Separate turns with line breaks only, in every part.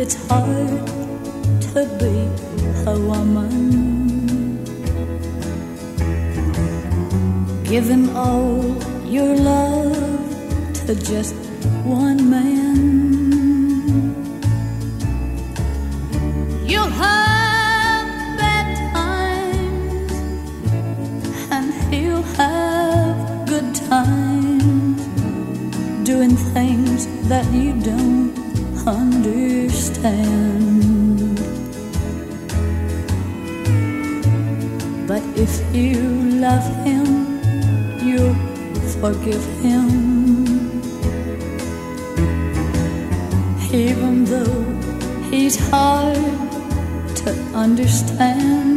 it's hard to be a woman. Giving all your love to just one man. You'll have bad times, and he'll have good times, doing things that you don't understand. But if you love him, you'll forgive him. Even though he's hard to understand.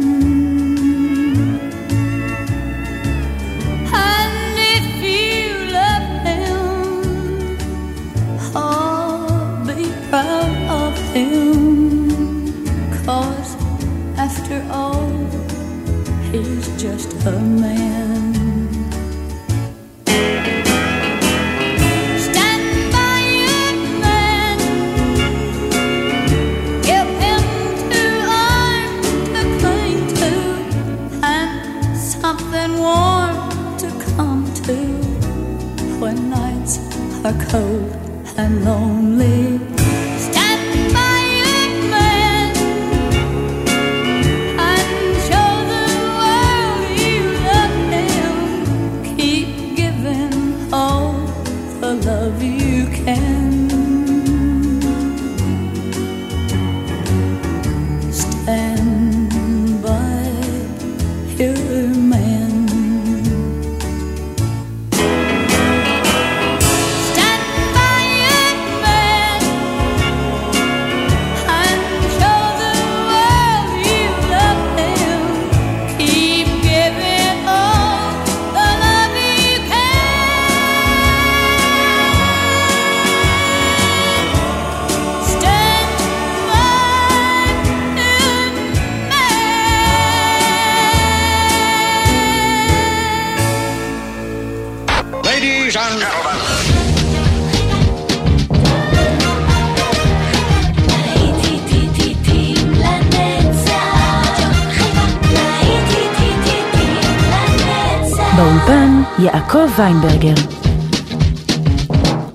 ויינברגר.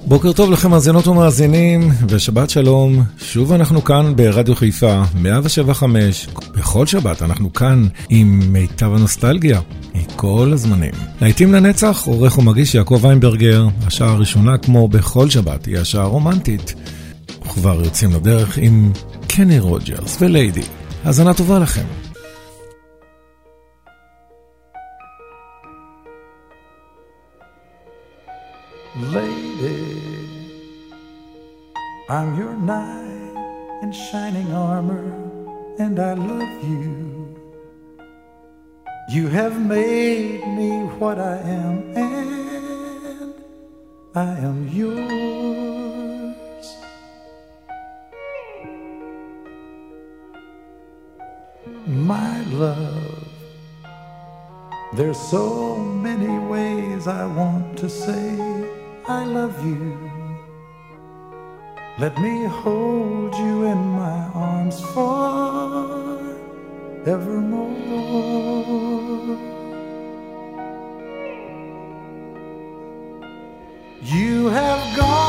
בוקר טוב לכם מאזינות ומאזינים, ושבת שלום. שוב אנחנו כאן ברדיו חיפה, 175. בכל שבת אנחנו כאן עם מיטב הנוסטלגיה, מכל הזמנים. להיטים לנצח, עורך ומגיש יעקב ויינברגר. השעה הראשונה, כמו בכל שבת, היא השעה הרומנטית. וכבר יוצאים לדרך עם קני רוג'רס וליידי. האזנה טובה לכם.
Shining armor, and I love you. You have made me what I am, and I am yours. My love, there's so many ways I want to say I love you. Let me hold you in my arms forevermore. You have gone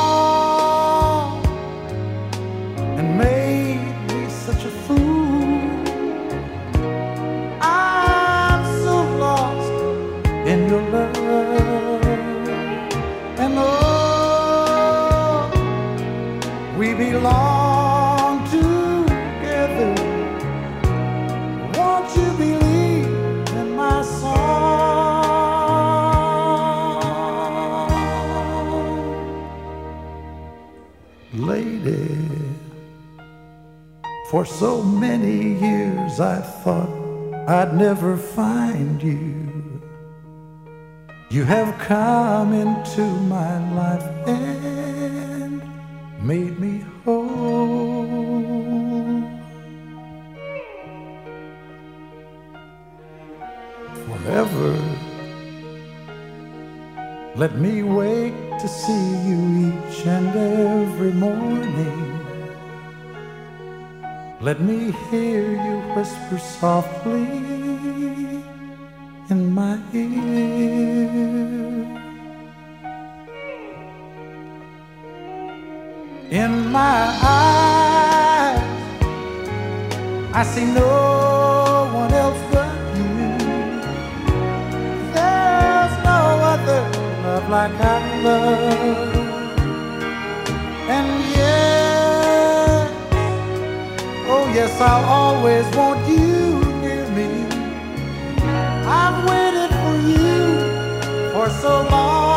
for so many years I thought I'd never find you. You have come into my life and made me whole. Forever, let me wake to see you each and every morning. Let me hear you whisper softly in my ear. In my eyes, I see no one else but you. There's no other love like I love. Yes, I'll always want you near me. I've waited for you for so long.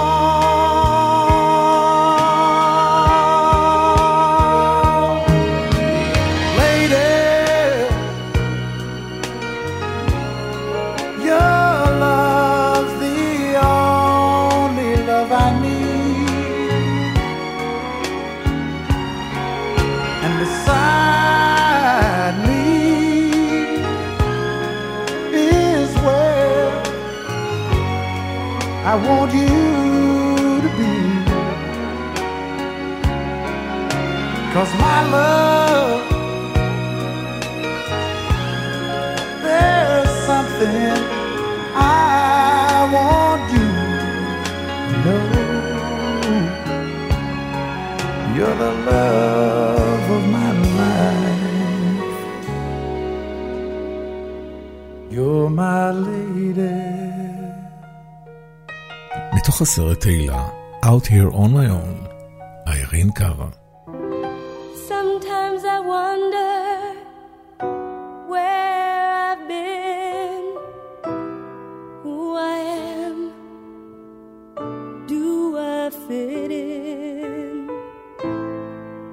מתוך הסרט תהילה, Out Here On My Own, איירין קארה.
Sometimes I wonder where I've been, who I am, do I fit in?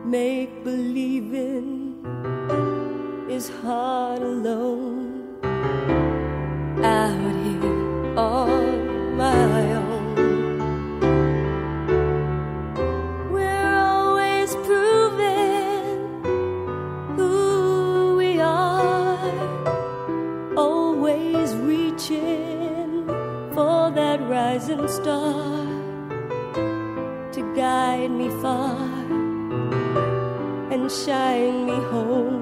Make believing is hard alone. shine me home.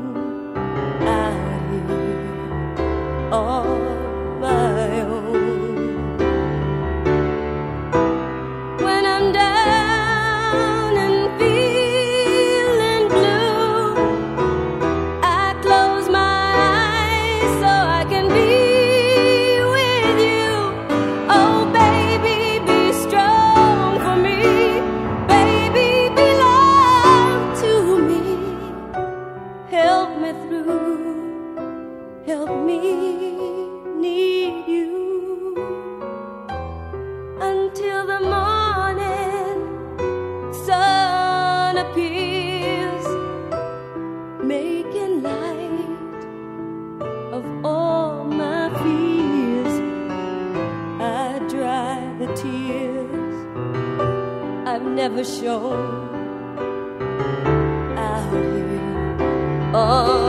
never show out here. Oh.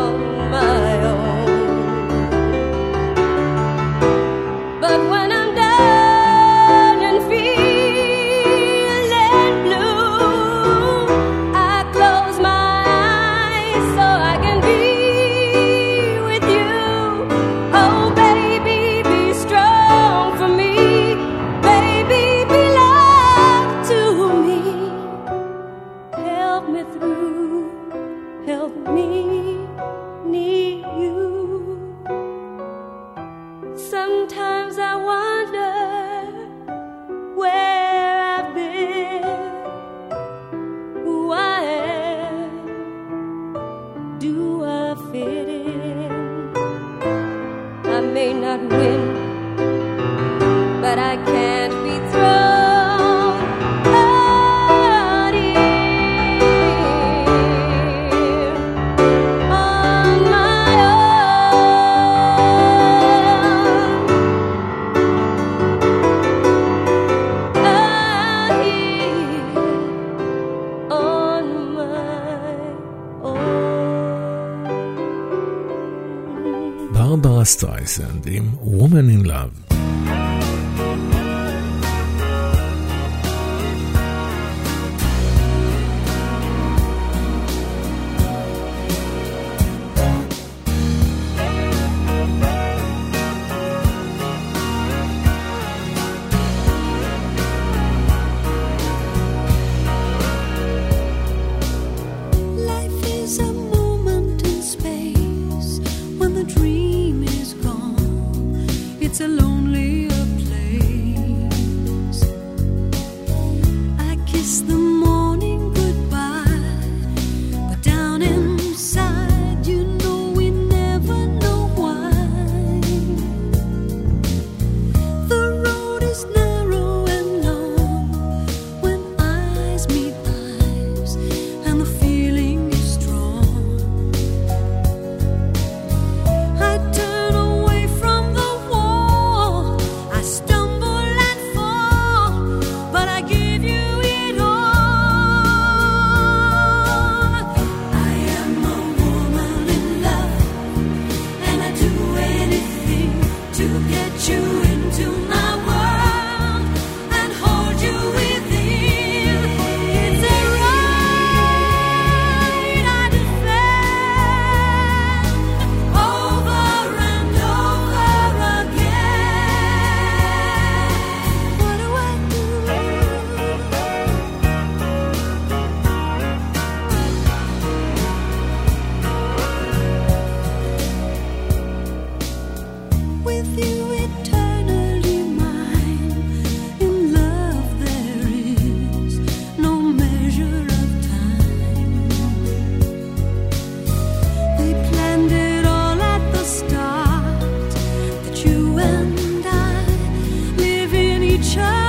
child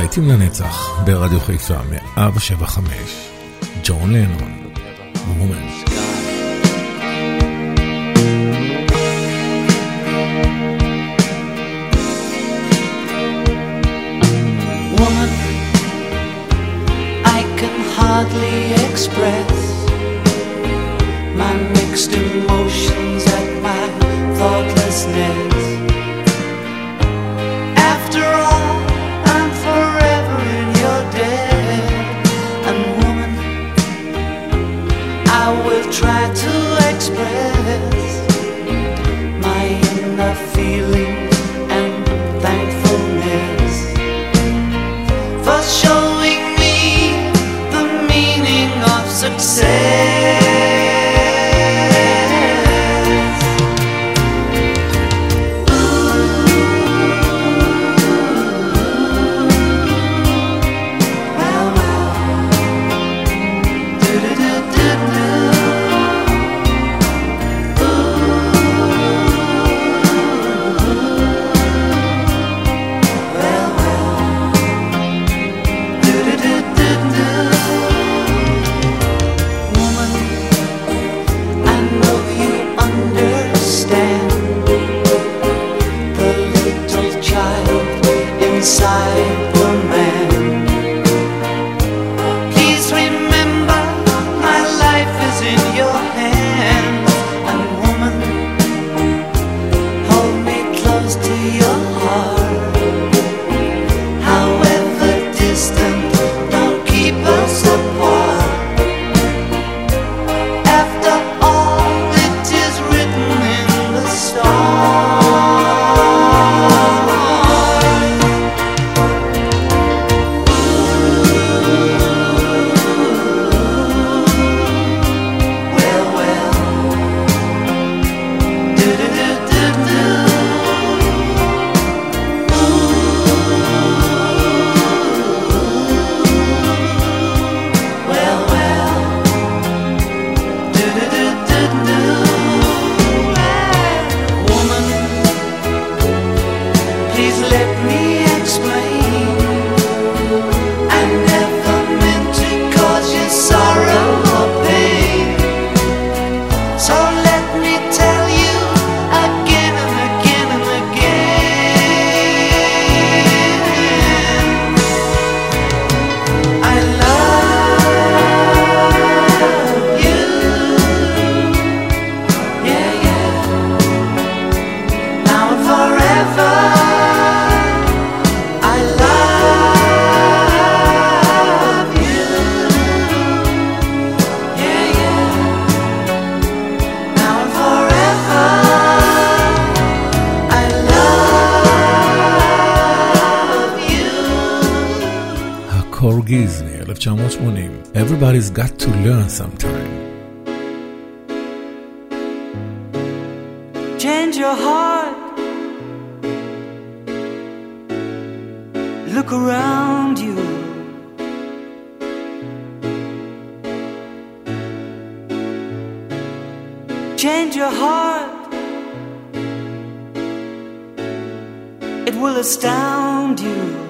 להיטים לנצח ברדיו חיפה, 175, ג'ון לנון, וומן.
מ-1980. Everybody's got to learn sometime.
Change your heart. Look around you. Change your heart. It will astound you.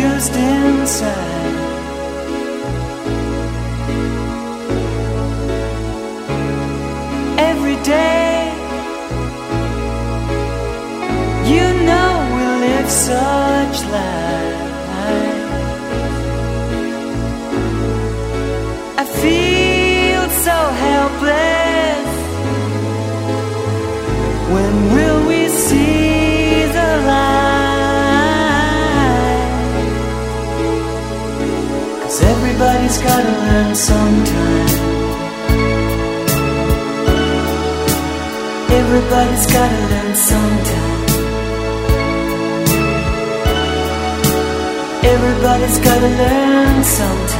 Confused inside. Every day, you know we live such lives. I feel so helpless. Everybody's gotta learn sometime. Everybody's gotta learn sometime. Everybody's gotta learn sometime.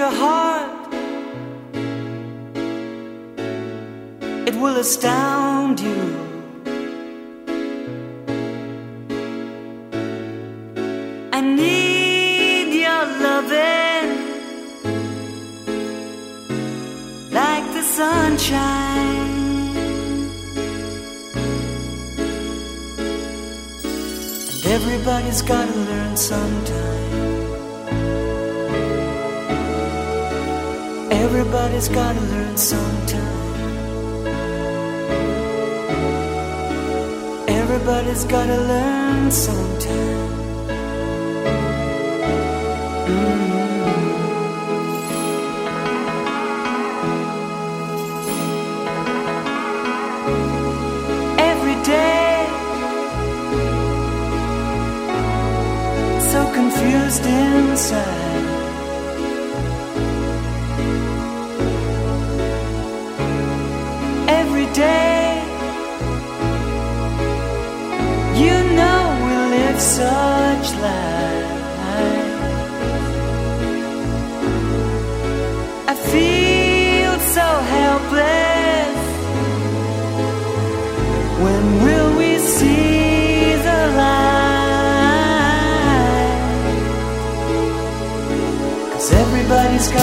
your heart, it will astound you. I need your loving like the sunshine. And everybody's gotta learn sometime. Everybody's gotta learn sometime. Everybody's gotta learn sometime. Mm-hmm. Every day, so confused inside.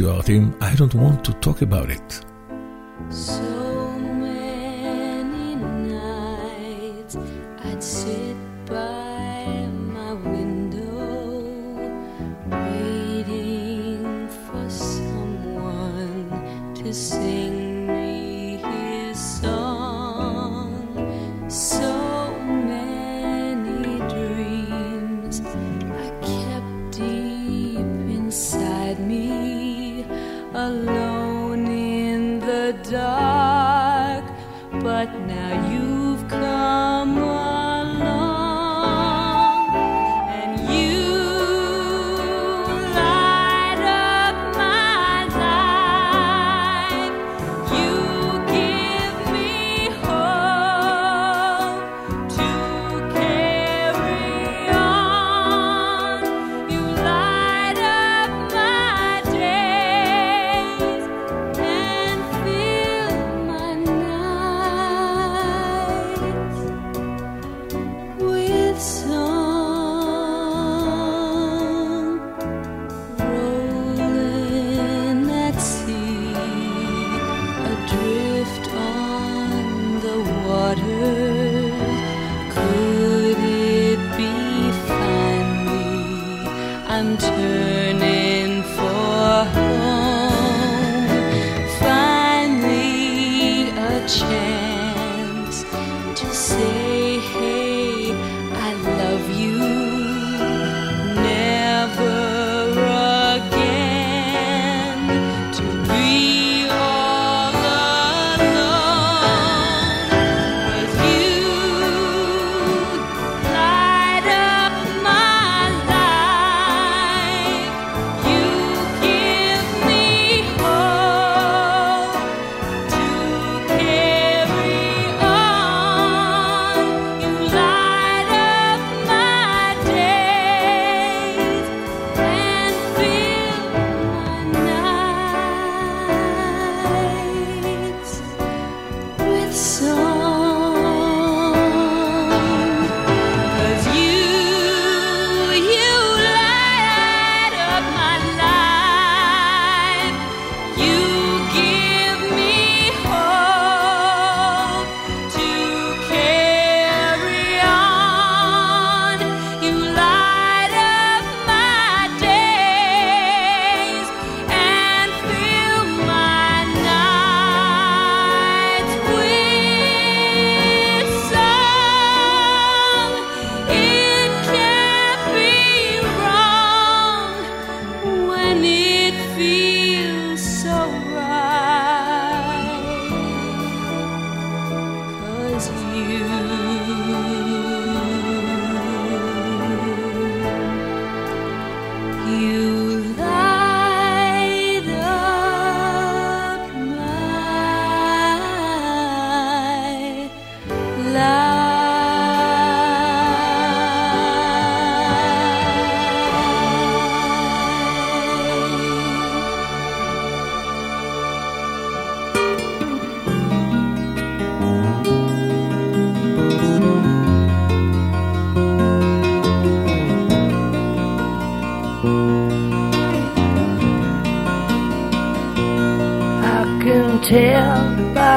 you are, I don't want to talk about it.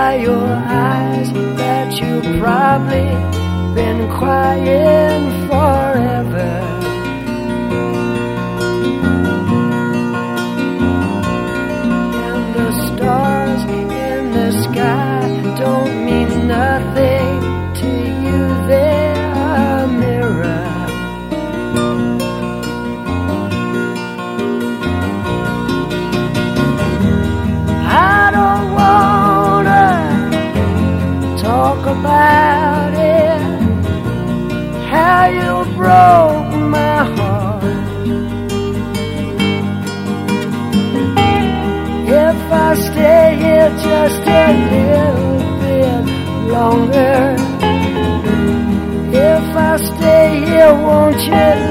by your eyes that you've
probably been crying forever. just a little bit longer. If I stay here, won't you?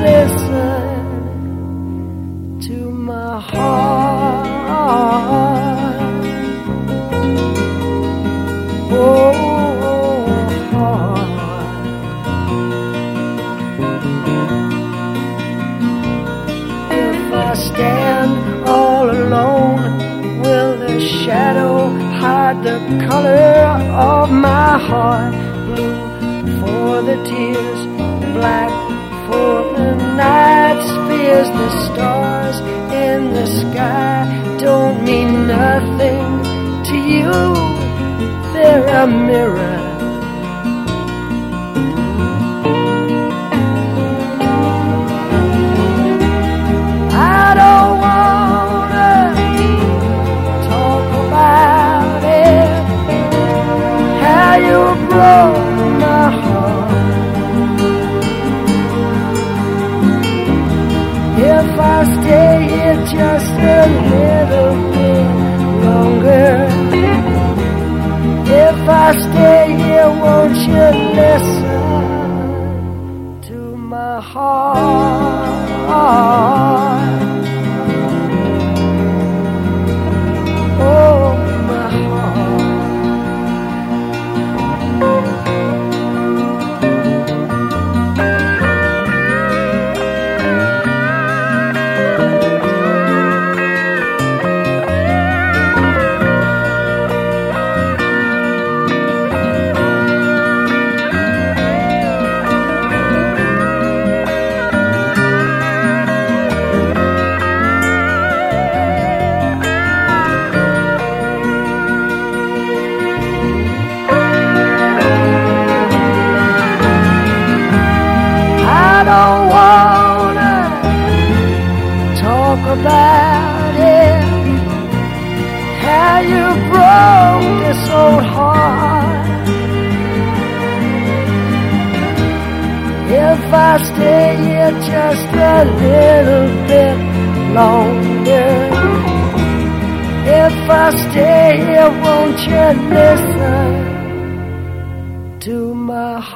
years, the stars in the sky don't mean nothing to you. They're
a mirror.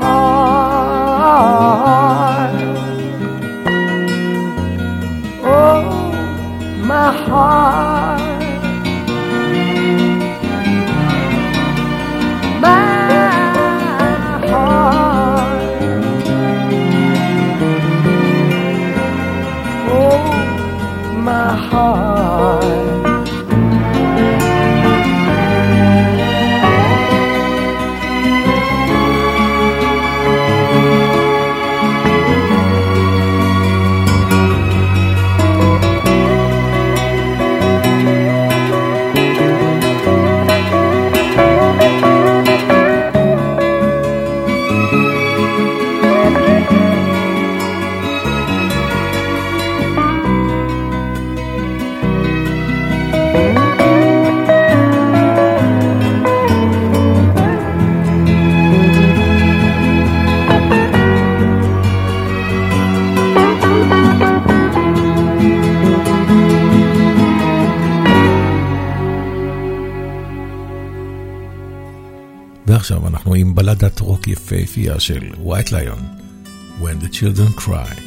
My עם בלדת רוק יפהפייה של White Lion, When the Children Cry.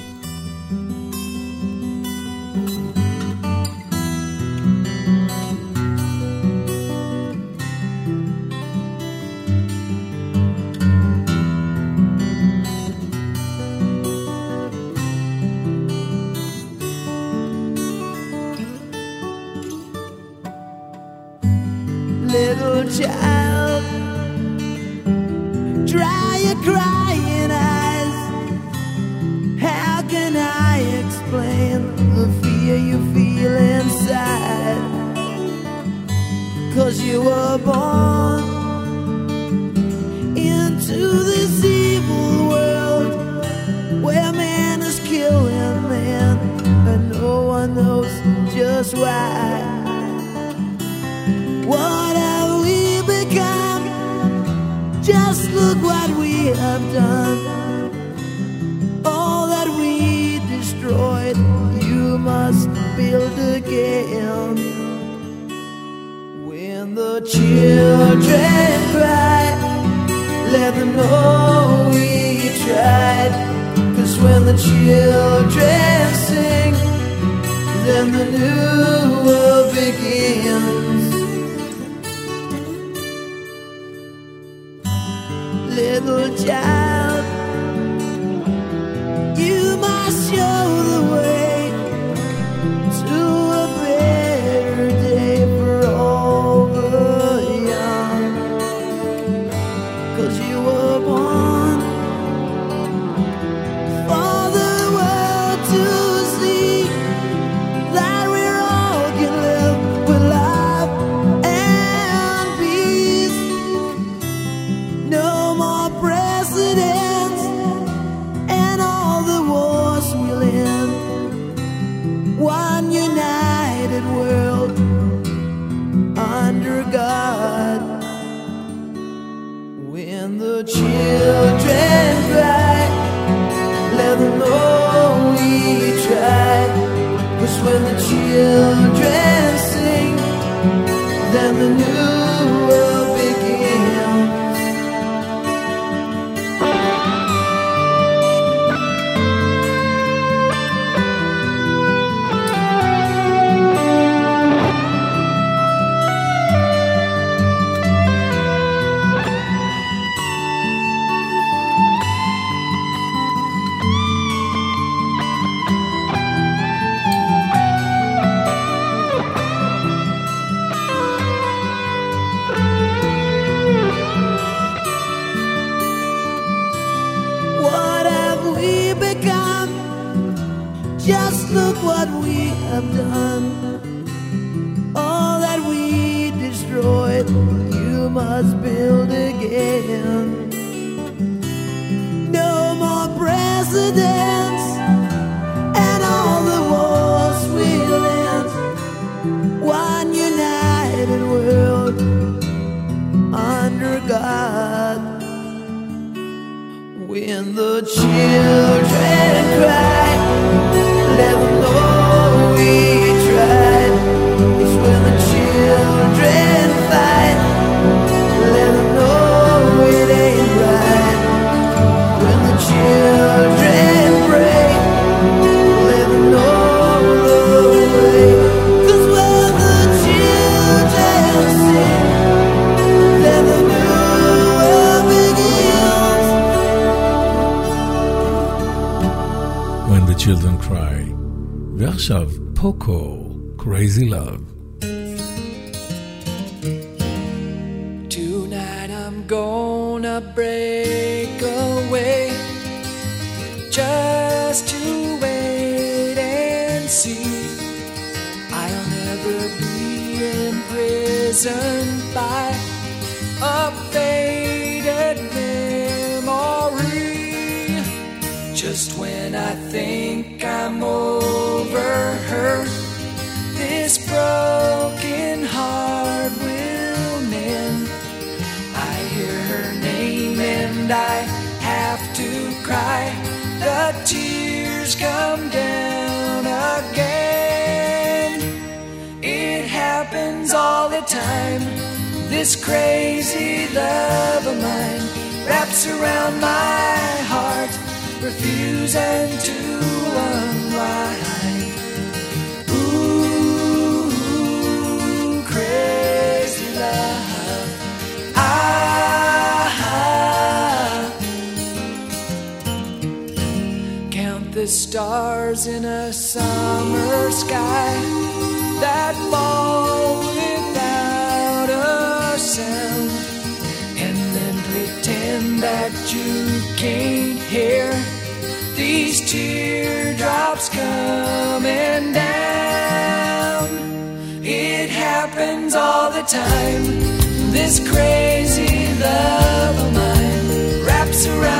You were born into this evil world where man is killing man and no one knows just why. What have we become? Just look what we have done. All that we destroyed, you must build again. Children cry, let them know we tried. Cause when the children sing, then the new world begins. little child. You must the children cry, let them know we tried. Cause when the children sing, then the new
עכשיו פוקו, Crazy Love.
Tonight I'm gonna break away just to wait and see I'll never be in prison time. This crazy love of mine wraps around my heart, refusing to unwind. Ooh, crazy love. Count the stars in a summer sky that fall without sound and then pretend that you can't hear these teardrops coming down. It happens all the time. This crazy love of mine wraps around.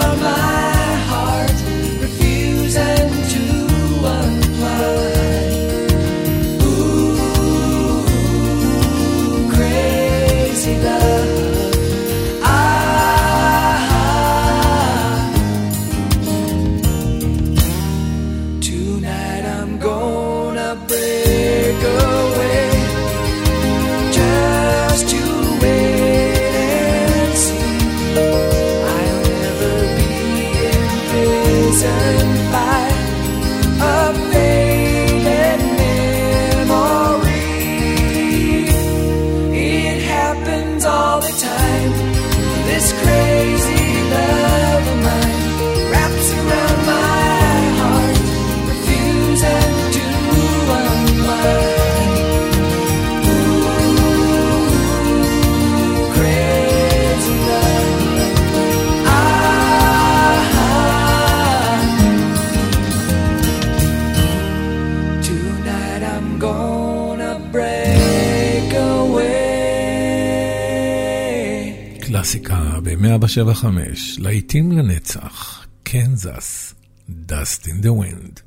475, להיטים לנצח, קנזס, Dust in the Wind.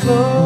close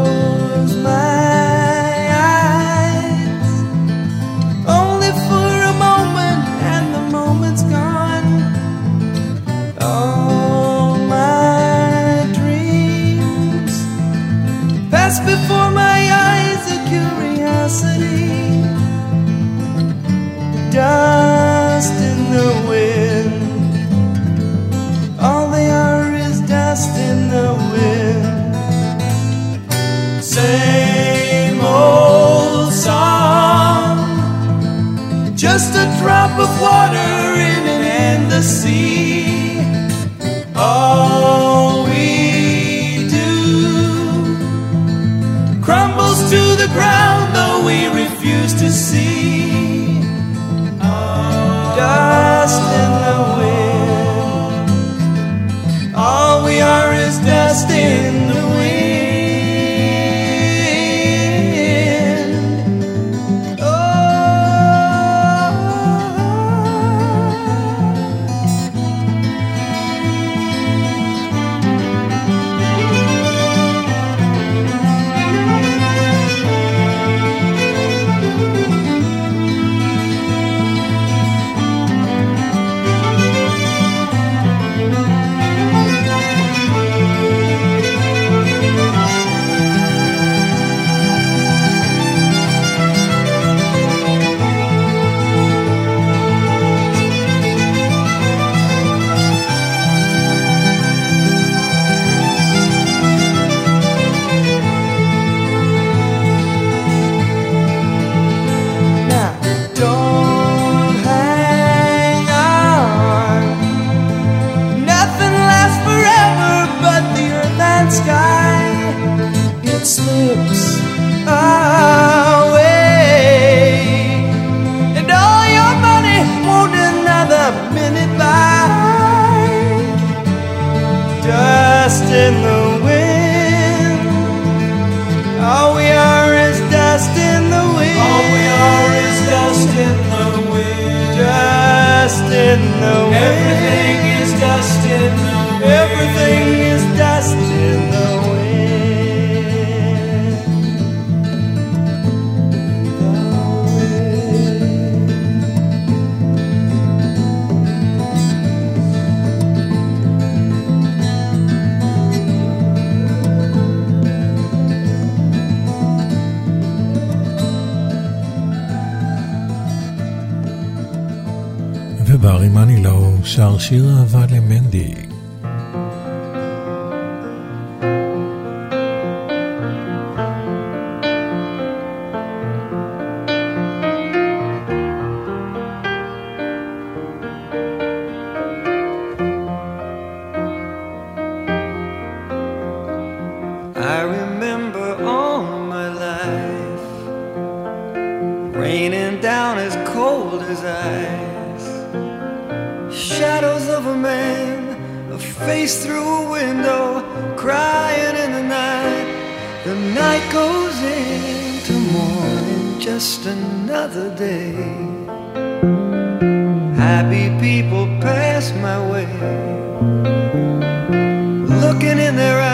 face through a window, crying in the night. The night goes into morning, just another day. Happy people pass my way, looking in their eyes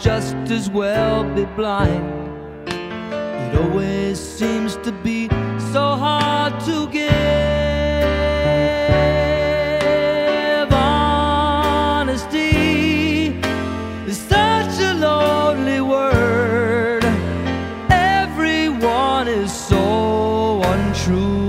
just as well be blind. It always seems to be so hard to give. Honesty is such a lonely word. Everyone is so untrue.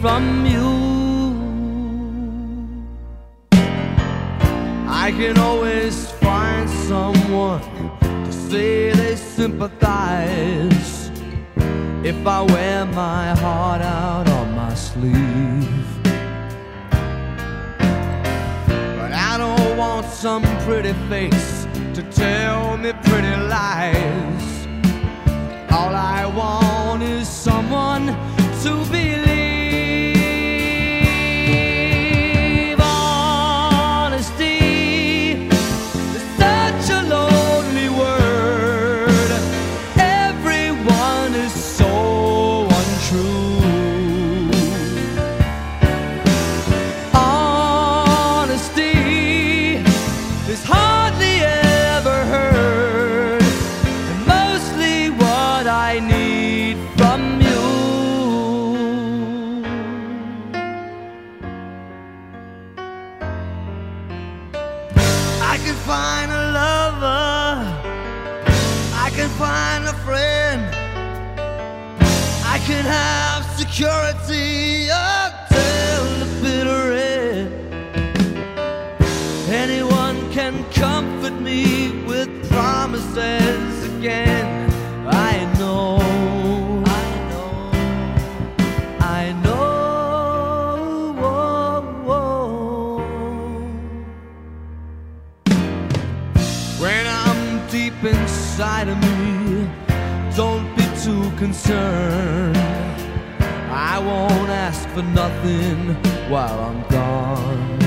From you. I can always find someone to say they sympathize if I wear my heart out on my sleeve. But I don't want some pretty face to tell me pretty lies. All I want is someone to believe. Security while I'm gone.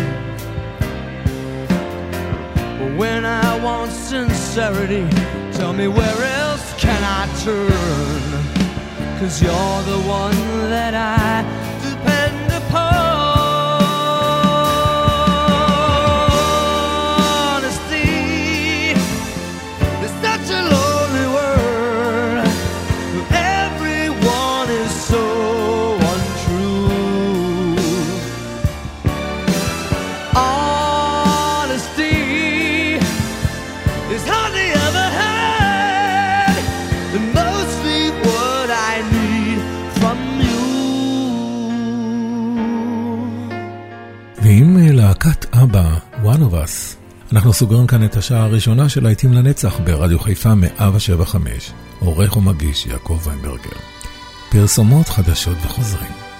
But when I want sincerity, tell me where else can I turn? Cause you're the one
אנחנו סוגרים כאן את השעה הראשונה של להיטים לנצח ברדיו חיפה 175. עורך ומגיש יעקב ויינברגר. פרסומות חדשות וחוזרים.